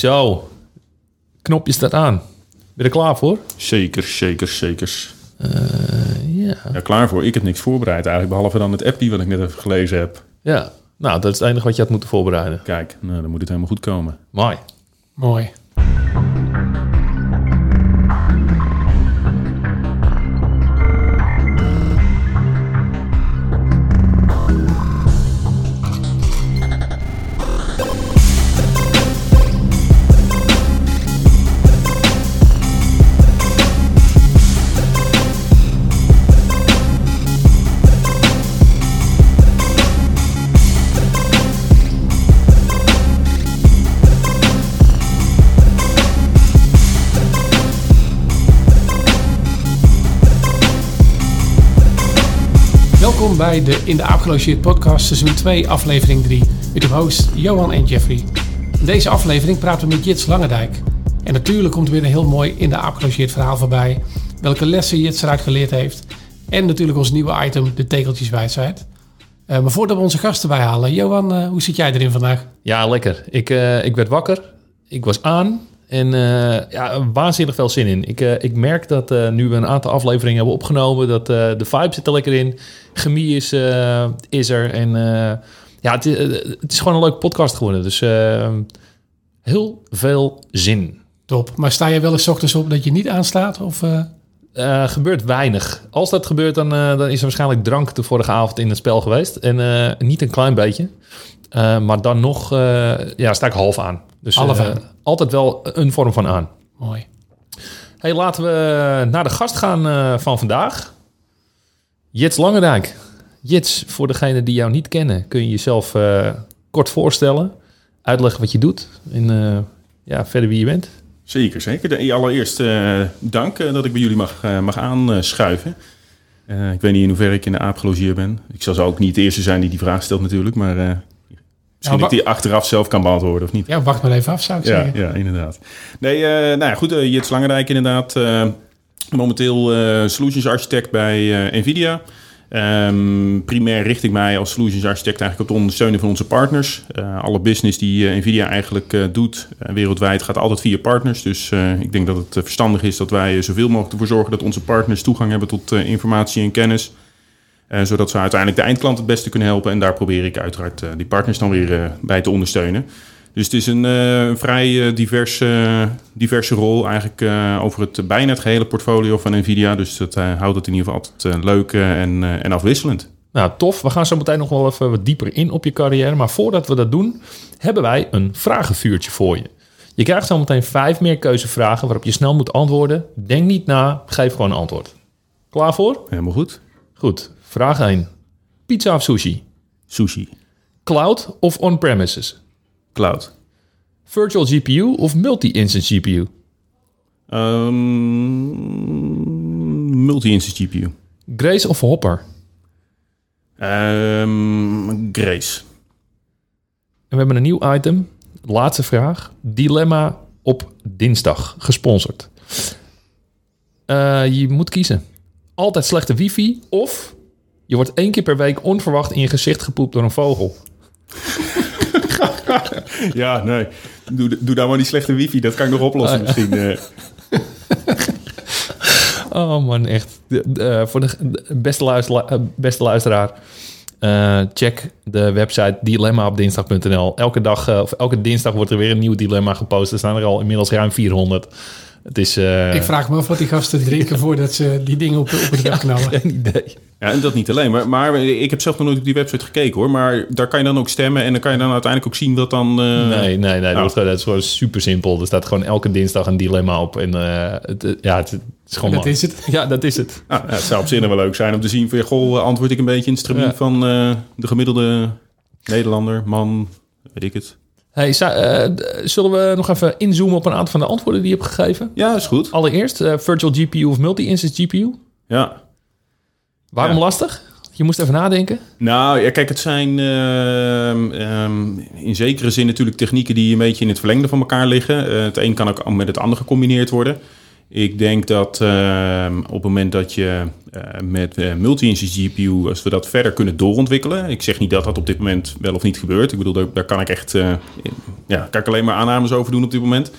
Zo, knopje staat aan. Ben je er klaar voor? Zeker, zeker, zeker. ja. Ja, klaar voor. Ik heb niks voorbereid eigenlijk, behalve dan het appie wat ik net even gelezen heb. Ja, nou, dat is het enige wat je had moeten voorbereiden. Kijk, nou, dan moet het helemaal goed komen. Mooi. Mooi. Bij de In de Aap podcast, seizoen 2, aflevering 3. Met uw host Johan en Jeffrey. In deze aflevering praten we met Jits Langendijk. En natuurlijk komt er weer een heel mooi In de Aap verhaal voorbij. Welke lessen Jits eruit geleerd heeft. En natuurlijk ons nieuwe item, de tegeltjeswijsheid. Eh maar voordat we onze gasten bijhalen, Johan, eh, hoe zit jij erin vandaag? Ja, lekker. Ik, eh, ik werd wakker. Ik was aan. En eh, ja, waanzinnig veel zin in. Ik, eh, ik merk dat eh, nu we een aantal afleveringen hebben opgenomen, dat de vibe zit er lekker in. Chemie is, is er. En ja, het, is- het is gewoon een leuke podcast geworden. Dus heel veel zin. Top. Maar sta je wel eens 's ochtends op dat je niet aanstaat? Of, gebeurt weinig. Als dat gebeurt, dan, dan is er waarschijnlijk drank de vorige avond in het spel geweest. En niet een klein beetje. Maar dan nog ja, sta ik half aan. Dus Half aan. Altijd wel een vorm van aan. mooi. Hey, laten we naar de gast gaan eh, van vandaag. Jits Langendijk. Jits, voor degenen die jou niet kennen, kun je jezelf eh, kort voorstellen. Uitleggen wat je doet en eh, ja, verder wie je bent. Zeker, zeker. De, allereerst eh, dank eh, dat ik bij jullie mag, eh, mag aanschuiven. Eh, ik weet niet in hoeverre ik in de aap gelogeerd ben. Ik zal zo ook niet de eerste zijn die die vraag stelt natuurlijk. Maar misschien wa- ik die achteraf zelf kan beantwoorden of niet. Ja, wacht maar even af, zou ik Ja, zeggen. ja, inderdaad. Nee, eh, nou ja, goed. eh, Jits Langendijk inderdaad. eh, momenteel solutions architect bij Nvidia. Ehm, primair richt ik mij als solutions architect eigenlijk op het ondersteunen van onze partners. Alle business die Nvidia eigenlijk doet wereldwijd gaat altijd via partners. Dus ik denk dat het verstandig is dat wij zoveel mogelijk ervoor zorgen dat onze partners toegang hebben tot informatie en kennis. Eh, zodat ze uiteindelijk de eindklant het beste kunnen helpen. En daar probeer ik uiteraard eh, die partners dan weer eh, bij te ondersteunen. Dus het is een, een vrij diverse, diverse rol eigenlijk over het bijna het gehele portfolio van Nvidia. Dus dat houdt het in ieder geval altijd leuk en, en afwisselend. Nou, tof. We gaan zo meteen nog wel even wat dieper in op je carrière. Maar voordat we dat doen, hebben wij een vragenvuurtje voor je. Je krijgt zo meteen vijf meer keuzevragen waarop je snel moet antwoorden. Denk niet na, geef gewoon een antwoord. Klaar voor? Helemaal goed. Goed. Vraag 1. Pizza of sushi? Sushi. Cloud of on-premises? Cloud. Virtual GPU of multi-instance GPU? Ehm, Multi-instance GPU. Grace of Hopper? Ehm, Grace. En we hebben een nieuw item. Laatste vraag. Dilemma op dinsdag. Gesponsord. Eh, je moet kiezen. Altijd slechte wifi of je wordt één keer per week onverwacht in je gezicht gepoept door een vogel. Ja, nee. Doe, doe daar maar die slechte wifi. Dat kan ik nog oplossen Ah, misschien. eh. Oh man, echt. De- de- eh, voor de, de beste, luistera- eh, beste luisteraar. check de website dilemmaopdinsdag.nl. Elke dag of elke dinsdag wordt er weer een nieuw dilemma gepost. Er staan er al inmiddels ruim 400. Het is... eh, Ik vraag me af wat die gasten drinken voordat ze die dingen op, op het web knallen. geen idee. Ja, en dat niet alleen. Maar, maar ik heb zelf nog nooit op die website gekeken hoor. Maar daar kan je dan ook stemmen. En dan kan je dan uiteindelijk ook zien wat dan... eh, Nee, nee, nee. Dat, is gewoon, dat is gewoon super simpel. Er staat gewoon elke dinsdag een dilemma op. En eh, het, ja, het, het is gewoon... Dat man. is het. Ja, dat is het. Nou, ja, het zou op zich nog wel leuk zijn om te zien van... Goh, antwoord ik een beetje in het stramien Ja. van eh, de gemiddelde Nederlander, man, weet ik het. Hey, eh, zullen we nog even inzoomen op een aantal van de antwoorden die je hebt gegeven? Ja, is goed. Allereerst, eh, virtual GPU of multi-instance GPU? Ja. Waarom Ja. lastig? Je moest even nadenken. Nou, ja, kijk, het zijn ehm, ehm, in zekere zin natuurlijk technieken die een beetje in het verlengde van elkaar liggen. Eh, het een kan ook met het ander gecombineerd worden. Ik denk dat ehm, op het moment dat je eh, met eh, multi-instance GPU, als we dat verder kunnen doorontwikkelen. Ik zeg niet dat dat op dit moment wel of niet gebeurt. Ik bedoel, daar, kan ik echt, eh, ja, kan ik alleen maar aannames over doen op dit moment.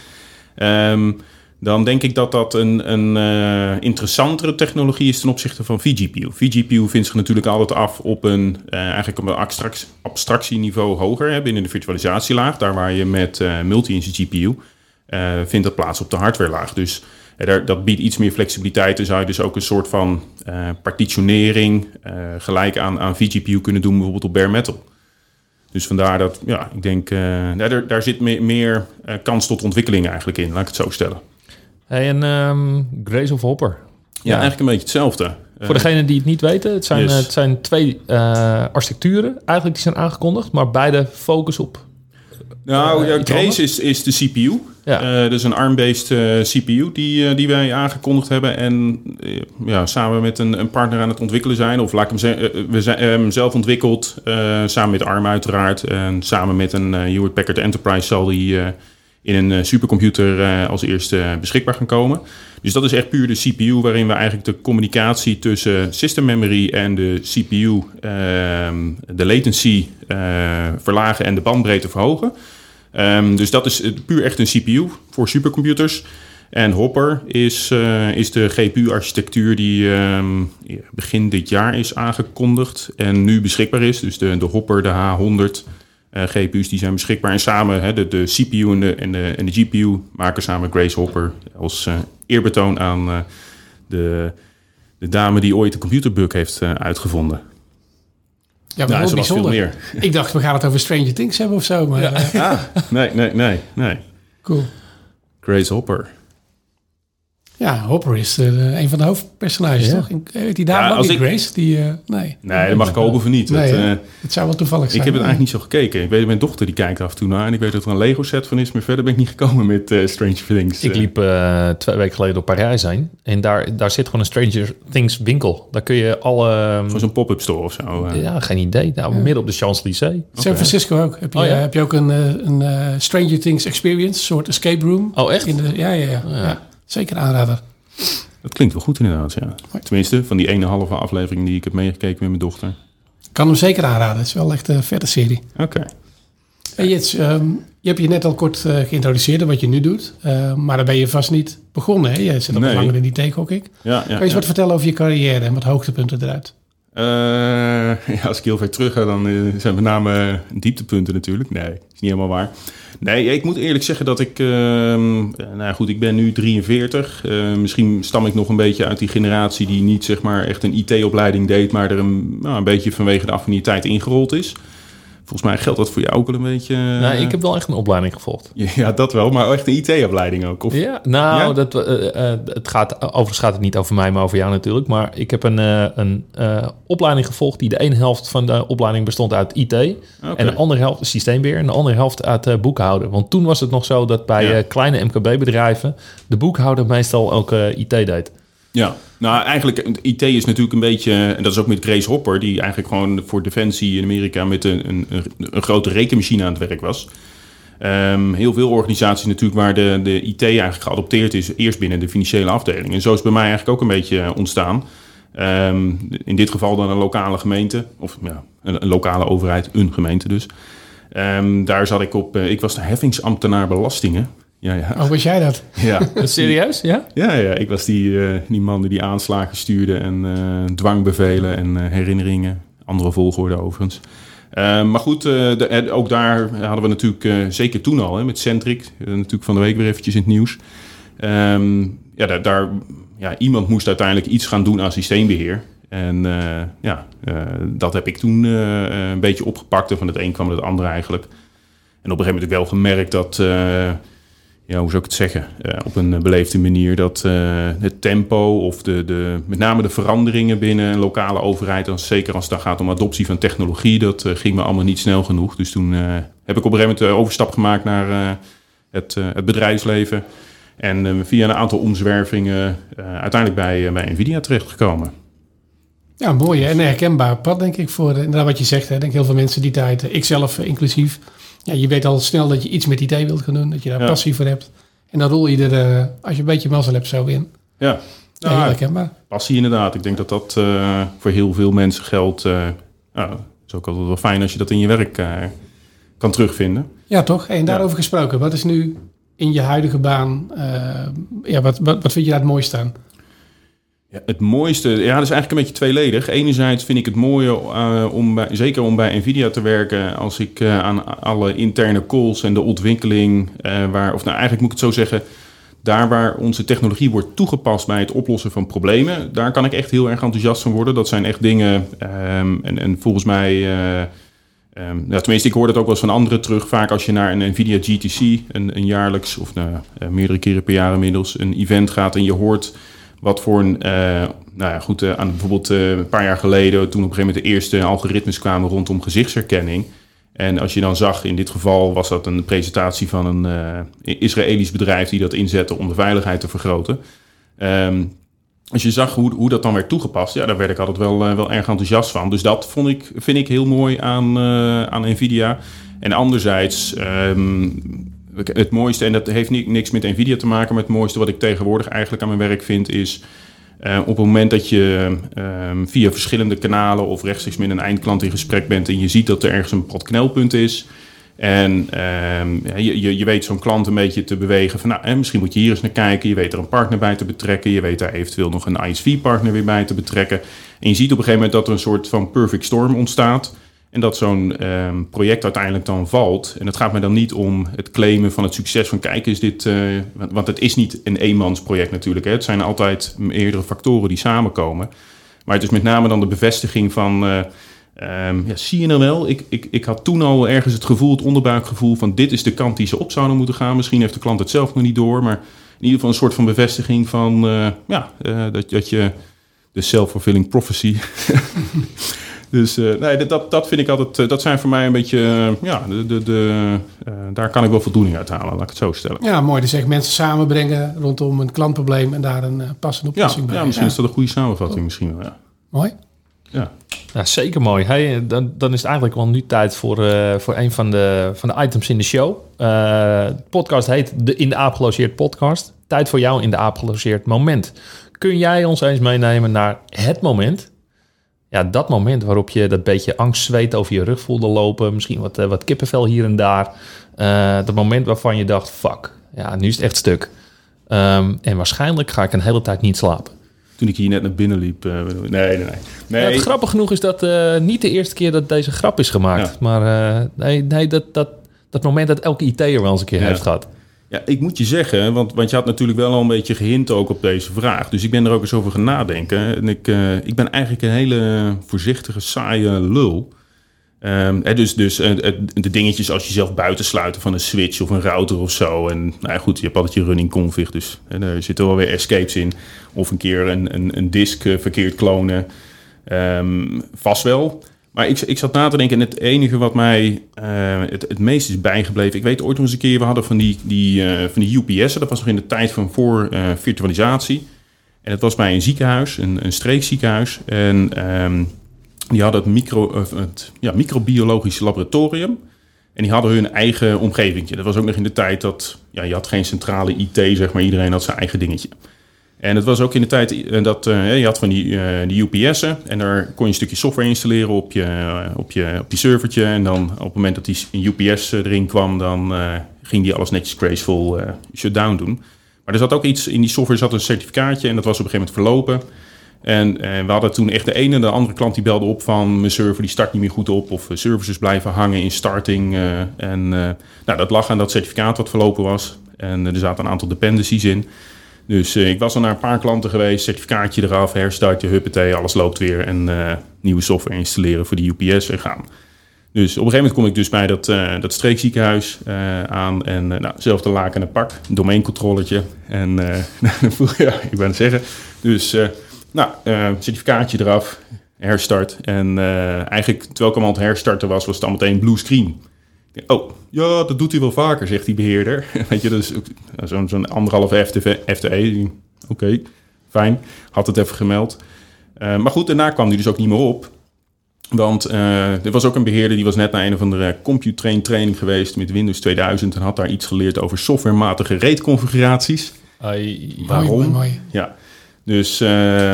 Ehm, dan denk ik dat dat een, een interessantere technologie is ten opzichte van vGPU. vGPU vindt zich natuurlijk altijd af op een, eigenlijk op een abstract, abstractieniveau hoger, hè, binnen de virtualisatielaag. Daar waar je met multi-instance GPU vindt dat plaats op de hardwarelaag. Dus daar, dat biedt iets meer flexibiliteit. Dan zou je dus ook een soort van eh, partitionering eh, gelijk aan, aan vGPU kunnen doen, bijvoorbeeld op bare metal. Dus vandaar dat, ja, ik denk, eh, daar, daar zit meer, meer kans tot ontwikkeling eigenlijk in, laat ik het zo stellen. Hey, en ehm, Grace of Hopper. Ja, eigenlijk een beetje hetzelfde. Voor degenen die het niet weten, het zijn, Yes. het zijn twee architecturen eigenlijk die zijn aangekondigd, maar beide focus op. Nou, Eh, ja, Grace is, is de CPU. Ja. Eh, is een ARM-based eh, CPU die, die wij aangekondigd hebben. En ja, samen met een, een partner aan het ontwikkelen zijn. Of laat ik hem zeggen, we zijn hem zelf ontwikkeld. samen met ARM uiteraard. En samen met een Hewlett Packard Enterprise zal die in een eh, supercomputer eh, als eerste beschikbaar gaan komen. Dus dat is echt puur de CPU waarin we eigenlijk de communicatie tussen system memory en de CPU, ehm, de latency eh, verlagen en de bandbreedte verhogen. Ehm, dus dat is puur echt een CPU voor supercomputers. En Hopper is, is de GPU-architectuur die ehm, begin dit jaar is aangekondigd en nu beschikbaar is. Dus de, de Hopper, de H100 eh, GPU's, die zijn beschikbaar. En samen, hè, de, de CPU en de, en, de, en de GPU maken samen Grace Hopper als eh, eerbetoon aan eh, de, de dame die ooit de computerbug heeft eh, uitgevonden. Ja, Nou, wel ze was veel bijzonder. meer. Ik dacht, we gaan het over Stranger Things hebben of zo. Maar eh, Ah, nee, nee, nee, nee. cool. Grace Hopper. Ja, Hopper is eh, een van de hoofdpersonages, Ja. toch? En, eh, die dame Ja, ook als niet, ik- Grace? Die, eh, nee. Nee, dat mag ik hopen van niet. Nee, eh, Het zou wel toevallig Ik zijn. heb het eigenlijk niet zo gekeken. Ik weet, mijn dochter die kijkt af en toe naar. En ik weet dat er een Lego set van is. Maar verder ben ik niet gekomen met Stranger Things. Ik liep eh, twee weken geleden door Parijs heen en daar, daar zit gewoon een Stranger Things winkel. Daar kun je alle. ehm, Gewoon zo'n pop-up store of zo. ja, geen idee. Nou, midden op de Champs-Élysées. San Francisco ook. Heb je, Oh, ja? heb je ook een, een eh, Stranger Things experience, een soort escape room. Oh, echt? In de, ja, ja, ja, ja. Zeker aanrader. Dat klinkt wel goed inderdaad, ja. Tenminste, van die ene halve aflevering die ik heb meegekeken met mijn dochter. Kan hem zeker aanraden. Het is wel echt een vette serie. Oké. Hey Jits, ehm, je hebt je net al kort eh, geïntroduceerd wat je nu doet. Eh, maar daar ben je vast niet begonnen. Hè? Je zit al Nee. langer in die take, ook ik. Ja, ja, Kan je eens ja. wat vertellen over je carrière en wat hoogtepunten eruit? Eh, ja, als ik heel ver terug ga, dan eh, zijn met name dieptepunten natuurlijk. Nee, is niet helemaal waar. Nee, ik moet eerlijk zeggen dat ik... ehm, eh, nou ja, goed, ik ben nu 43. Eh, misschien stam ik nog een beetje uit die generatie die niet zeg maar echt een IT-opleiding deed... maar er een, nou, een beetje vanwege de affiniteit ingerold is. Volgens mij geldt dat voor jou ook wel een beetje. eh, Nou, ik heb wel echt een opleiding gevolgd. Ja, dat wel, maar echt een IT-opleiding ook. Of... Ja, nou, Ja? Dat, eh, eh, het gaat, overigens gaat het niet over mij, maar over jou natuurlijk. Maar ik heb een, eh, een eh, opleiding gevolgd die de ene helft van de opleiding bestond uit IT. En de andere helft systeembeheer en de andere helft uit eh, boekhouden. Want toen was het nog zo dat bij Ja. eh, kleine MKB-bedrijven de boekhouder meestal ook eh, IT deed. Ja, nou eigenlijk, IT is natuurlijk een beetje, en dat is ook met Grace Hopper, die eigenlijk gewoon voor Defensie in Amerika met een, een, een grote rekenmachine aan het werk was. Ehm, heel veel organisaties natuurlijk waar de, de IT eigenlijk geadopteerd is, eerst binnen de financiële afdeling. En zo is bij mij eigenlijk ook een beetje eh, ontstaan. Ehm, in dit geval dan een lokale gemeente, of ja, een, een lokale overheid, een gemeente dus. Ehm, daar zat ik op, eh, ik was de heffingsambtenaar belastingen. Ja, ja. Oh, was jij dat? ja. Serieus? Ja? Ja, ja, ik was die, eh, die man die aanslagen stuurde en eh, dwangbevelen en eh, herinneringen. Andere volgorde overigens. Maar goed, eh, de- ook daar hadden we natuurlijk, eh, zeker toen al, hè, met Centric, natuurlijk van de week weer eventjes in het nieuws. Ehm, ja, daar, daar, ja, iemand moest uiteindelijk iets gaan doen aan systeembeheer. En eh, ja, eh, dat heb ik toen een beetje opgepakt. En van het een kwam het andere eigenlijk. En op een gegeven moment heb ik wel gemerkt dat... eh, ja, hoe zou ik het zeggen, Eh, op een beleefde manier dat eh, het tempo of de, de, met name de veranderingen binnen lokale overheid, als, zeker als het gaat om adoptie van technologie, dat eh, ging me allemaal niet snel genoeg. Dus toen eh, heb ik op een gegeven moment overstap gemaakt naar eh, het, eh, het bedrijfsleven. En eh, via een aantal omzwervingen eh, uiteindelijk bij, eh, bij Nvidia terechtgekomen. Ja, mooi hè? en herkenbaar pad denk ik voor eh, wat je zegt. Hè? Ik denk heel veel mensen die tijd, eh, ik zelf eh, inclusief. Ja, je weet al snel dat je iets met IT wilt gaan doen, dat je daar Ja. passie voor hebt. En dan rol je er, eh, als je een beetje mazzel hebt, zo in. Ja, Ja, heel herkenbaar. passie inderdaad. Ik denk dat dat eh, voor heel veel mensen geldt. eh ja, het is ook altijd wel fijn als je dat in je werk kan terugvinden. Ja, toch? En daarover gesproken, wat is nu in je huidige baan, ja, wat, wat, wat vind je daar het mooiste aan? Ja, het mooiste, ja, dat is eigenlijk een beetje tweeledig. Enerzijds vind ik het mooie, eh, om bij, zeker om bij Nvidia te werken, als ik eh, aan alle interne calls en de ontwikkeling, eh, waar, of nou eigenlijk moet ik het zo zeggen, daar waar onze technologie wordt toegepast bij het oplossen van problemen, daar kan ik echt heel erg enthousiast van worden. Dat zijn echt dingen, ehm, en, en volgens mij, ehm, ja, tenminste, ik hoor dat ook wel eens van anderen terug. Vaak als je naar een Nvidia GTC, een, een jaarlijks of nou, meerdere keren per jaar inmiddels, een event gaat en je hoort wat voor een, eh, nou ja, goed, eh, aan bijvoorbeeld eh, een paar jaar geleden, toen op een gegeven moment de eerste algoritmes kwamen rondom gezichtsherkenning. En als je dan zag, in dit geval was dat een presentatie van een Israëlisch bedrijf die dat inzette om de veiligheid te vergroten. Ehm, als je zag hoe, hoe dat dan werd toegepast, ja, daar werd ik altijd wel, wel erg enthousiast van. Dus dat vond ik, vind ik heel mooi aan, aan Nvidia. En anderzijds, ehm, het mooiste, en dat heeft ni- niks met Nvidia te maken, maar het mooiste wat ik tegenwoordig eigenlijk aan mijn werk vind, is eh, op het moment dat je ehm, via verschillende kanalen of rechtstreeks met een eindklant in gesprek bent en je ziet dat er ergens een bepaald knelpunt is. En ehm, je, je, je weet zo'n klant een beetje te bewegen van, nou, misschien moet je hier eens naar kijken. Je weet er een partner bij te betrekken. Je weet daar eventueel nog een ISV-partner weer bij te betrekken. En je ziet op een gegeven moment dat er een soort van perfect storm ontstaat. En dat zo'n ehm, project uiteindelijk dan valt. En het gaat me dan niet om het claimen van het succes van kijk, is dit. eh, want, het is niet een eenmansproject natuurlijk. Hè. Het zijn altijd meerdere factoren die samenkomen. Maar het is met name dan de bevestiging van. eh, ehm, ja, zie je nou wel? Ik, ik, ik had toen al ergens het gevoel, het onderbuikgevoel van dit is de kant die ze op zouden moeten gaan. Misschien heeft de klant het zelf nog niet door. Maar in ieder geval een soort van bevestiging van eh, ja, dat, dat je de self-fulfilling prophecy. dus eh, nee, dat- dat, dat vind ik altijd, eh, dat zijn voor mij een beetje, eh, ja, de, de, de, eh, daar kan ik wel voldoening uit halen, laat ik het zo stellen. Ja, mooi. Dus echt mensen samenbrengen rondom een klantprobleem en daar een passende Ja, oplossing bij. ja misschien is dat een goede samenvatting, misschien wel. Ja. Mooi. Ja. Ja, zeker mooi. Hey, dan, dan is het eigenlijk wel nu tijd voor, eh, voor een van de, van de items in de show. Eh, de podcast heet de In de Aap Gelogeerd podcast. Tijd voor jou in de Aap Gelogeerd moment. Kun jij ons eens meenemen naar het moment? Ja, dat moment waarop je dat beetje angstzweet over je rug voelde lopen. Misschien wat, eh, wat kippenvel hier en daar. Eh dat moment waarvan je dacht, fuck, ja, nu is het echt stuk. Ehm, en waarschijnlijk ga ik een hele tijd niet slapen. Toen ik hier net naar binnen liep. eh, nee, nee, nee. nee. Ja, het grappig genoeg is dat niet de eerste keer dat deze grap is gemaakt. Ja. Maar nee, nee dat, dat, dat moment dat elke IT'er wel eens een keer Ja. heeft gehad. Ja, ik moet je zeggen, want, want je had natuurlijk wel al een beetje gehint ook op deze vraag. Dus ik ben er ook eens over gaan nadenken. En ik, eh, ik ben eigenlijk een hele voorzichtige, saaie lul. Ehm, hè, dus dus eh, eh, de dingetjes als je zelf buitensluiten van een switch of een router of zo. En nou ja, goed, je hebt altijd je running config, dus hè, er zitten wel weer escapes in. Of een keer een, een, een disk verkeerd klonen. Ehm, vast wel. Maar ik, ik zat na te denken en het enige wat mij eh, het, meest is bijgebleven... Ik weet ooit nog eens een keer, we hadden van die, die, eh, van die UPS'en. Dat was nog in de tijd van voor eh, virtualisatie. En het was bij een ziekenhuis, een, een streekziekenhuis. En ehm, die hadden het, micro, het ja, microbiologisch laboratorium. En die hadden hun eigen omgeving. Dat was ook nog in de tijd dat... Ja, je had geen centrale IT, zeg maar. Iedereen had zijn eigen dingetje. En het was ook in de tijd eh, dat eh, je had van die, eh, die UPS'en. En daar kon je een stukje software installeren op, je, op, je, op die servertje. En dan op het moment dat die UPS erin kwam, dan ging die alles netjes graceful shutdown doen. Maar er zat ook iets in die software, zat een certificaatje. En dat was op een gegeven moment verlopen. En we hadden toen echt de ene en de andere klant die belde op van... mijn server die start niet meer goed op of services blijven hangen in starting. en nou, dat lag aan dat certificaat wat verlopen was. En er zaten een aantal dependencies in. Dus eh, ik was al naar een paar klanten geweest, certificaatje eraf, herstartje, huppatee, alles loopt weer. En eh, nieuwe software installeren voor die UPS en gaan. Dus op een gegeven moment kom ik dus bij dat, eh, dat streekziekenhuis aan. En uh, nou, zelfde laken en pak, een domeincontrollertje. En uh, ja, ik ben zeggen. Dus nou, certificaatje eraf, herstart. En eigenlijk, terwijl ik hem aan het herstarten was, was het al meteen blue screen. Oh, ja, dat doet hij wel vaker, zegt die beheerder. Weet je, dus zo'n zo anderhalve FTE. Oké, okay, fijn. Had het even gemeld. Uh, maar goed, daarna kwam hij dus ook niet meer op. Want eh, er was ook een beheerder die was net naar een of andere CompuTrain training geweest met Windows 2000 en had daar iets geleerd over softwarematige RAID-configuraties. Ai, Waarom? Mooi, mooi, mooi. Ja, dus. eh,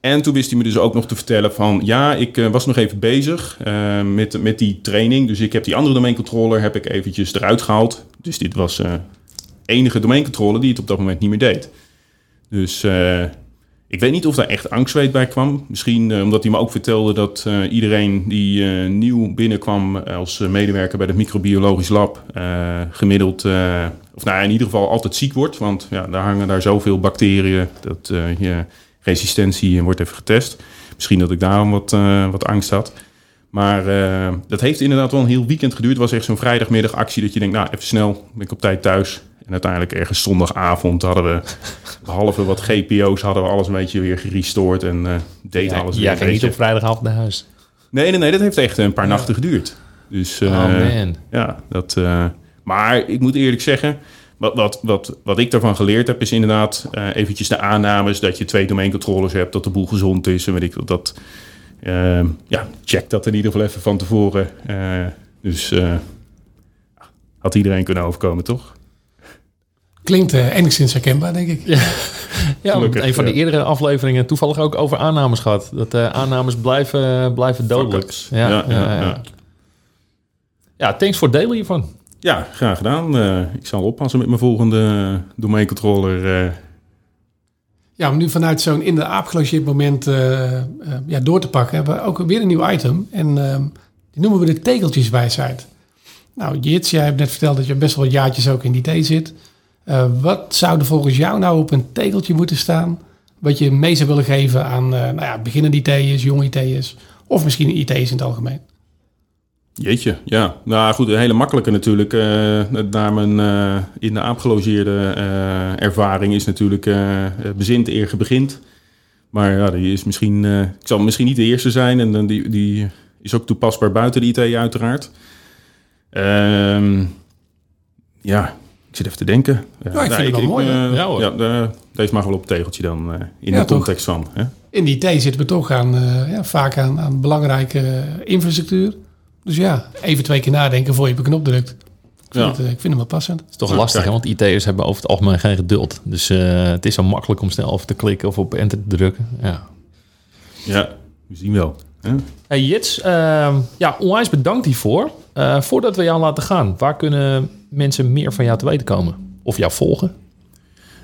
en toen wist hij me dus ook nog te vertellen van... ja, ik eh, was nog even bezig eh, met, met die training. Dus ik heb die andere domeincontroller heb ik eventjes eruit gehaald. Dus dit was eh enige domeincontroller die het op dat moment niet meer deed. Dus ik weet niet of daar echt angstzweet bij kwam. Misschien omdat hij me ook vertelde dat iedereen die nieuw binnenkwam als medewerker bij het microbiologisch lab gemiddeld, of nou in ieder geval altijd ziek wordt. Want ja, daar hangen daar zoveel bacteriën dat je resistentie wordt even getest. Misschien dat ik daarom wat, eh, wat angst had. Maar eh, dat heeft inderdaad wel een heel weekend geduurd. Het was echt zo'n vrijdagmiddag actie dat je denkt, nou even snel, ben ik op tijd thuis. En uiteindelijk ergens zondagavond hadden we, behalve wat GPO's, hadden we alles een beetje weer gerestoord en eh deed ja, alles weer. ging een niet op vrijdagavond naar huis. Nee, nee, nee, dat heeft echt een paar nachten geduurd. Dus, oh man. ja, dat, maar ik moet eerlijk zeggen, wat, wat, wat, wat ik daarvan geleerd heb, is inderdaad eh, eventjes de aannames dat je twee domeincontrollers hebt, dat de boel gezond is en weet ik wat. Dat, eh, ja, check dat in ieder geval even van tevoren. Eh, dus eh, had iedereen kunnen overkomen, toch? Klinkt enigszins herkenbaar, denk ik. Ja, Gelukkig, een van de ja. eerdere afleveringen toevallig ook over aannames gehad. Dat eh, aannames blijven, blijven dodelijk. Ja, ja, Ja, ja, ja, ja. Ja, thanks voor het delen hiervan. Ja, graag gedaan. Eh, ik zal oppassen met mijn volgende domeincontroller. eh Ja, om nu vanuit zo'n in de aap gelogeerd moment eh, eh, ja, door te pakken, hebben we ook weer een nieuw item. En ehm, die noemen we de tegeltjeswijsheid. Nou, Jits, jij hebt net verteld dat je best wel jaartjes ook in die IT zit. Eh, wat zou er volgens jou nou op een tegeltje moeten staan? Wat je mee zou willen geven aan eh, nou ja, beginnende IT'ers, jonge IT'ers of misschien IT'ers in het algemeen? Jeetje, ja. Nou goed, een hele makkelijke natuurlijk. eh naar mijn eh, in de aap gelogeerde eh, ervaring is natuurlijk bezint eer begint. Maar ja, die is misschien, ik zal misschien niet de eerste zijn en dan die, die is ook toepasbaar buiten de IT uiteraard. Ehm, ja, ik zit even te denken. Ja, ik vind het wel mooi? Ja, hoor. ja, de- deze mag wel op het tegeltje dan in Ja, de toch? context van. Hè? In die IT zitten we toch aan, ja, vaak aan, aan belangrijke infrastructuur. Dus ja, even twee keer nadenken voor je op een knop drukt. Ik vind, Ja. het, eh, ik vind hem wel passend. Het is toch Ja, lastig, hè? want IT'ers hebben over het algemeen geen geduld. Dus eh, het is zo makkelijk om snel over te klikken of op enter te drukken. Ja. Ja, we zien wel. Hè? Hey Jits, ehm, ja, onwijs bedankt hiervoor. Eh, voordat we jou laten gaan, waar kunnen mensen meer van jou te weten komen? Of jou volgen?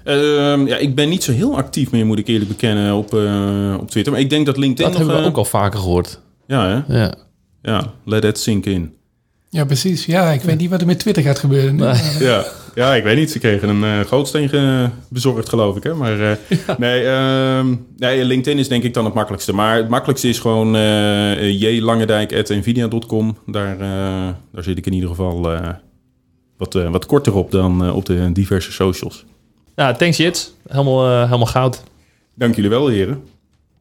Ehm, ja, ik ben niet zo heel actief meer, moet ik eerlijk bekennen, op, eh, op Twitter. Maar ik denk dat LinkedIn Dat nog... hebben we ook al vaker gehoord. Ja, hè? Ja. Ja, let that sink in. Ja, precies. Ja, ik weet niet wat er met Twitter gaat gebeuren. nu. Nee. Ja, ja ik weet niet. Ze kregen een eh gootsteen ge- bezorgd, geloof ik. Hè? Maar eh, nee, ehm, nee, LinkedIn is denk ik dan het makkelijkste. Maar het makkelijkste is gewoon uh, jlangendijk.nvidia.com. Daar, eh, daar zit ik in ieder geval eh, wat, eh, wat korter op dan eh, op de diverse socials. Ja, thanks Jits. Helemaal, eh, helemaal goud. Dank jullie wel, heren.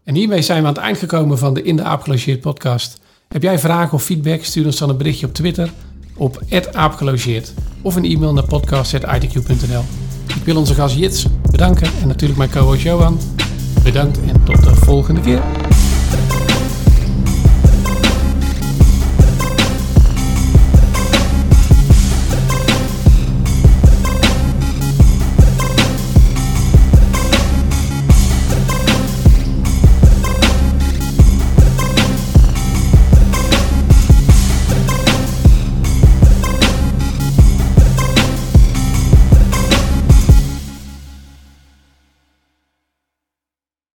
En hiermee zijn we aan het eind gekomen van de In de Aap Gelogeerd podcast. Heb jij vragen of feedback? Stuur ons dan een berichtje op Twitter op aapgelogeerd of een e-mail naar podcast.itq.nl. Ik wil onze gast Jits bedanken en natuurlijk mijn co-host Johan. Bedankt en tot de volgende keer.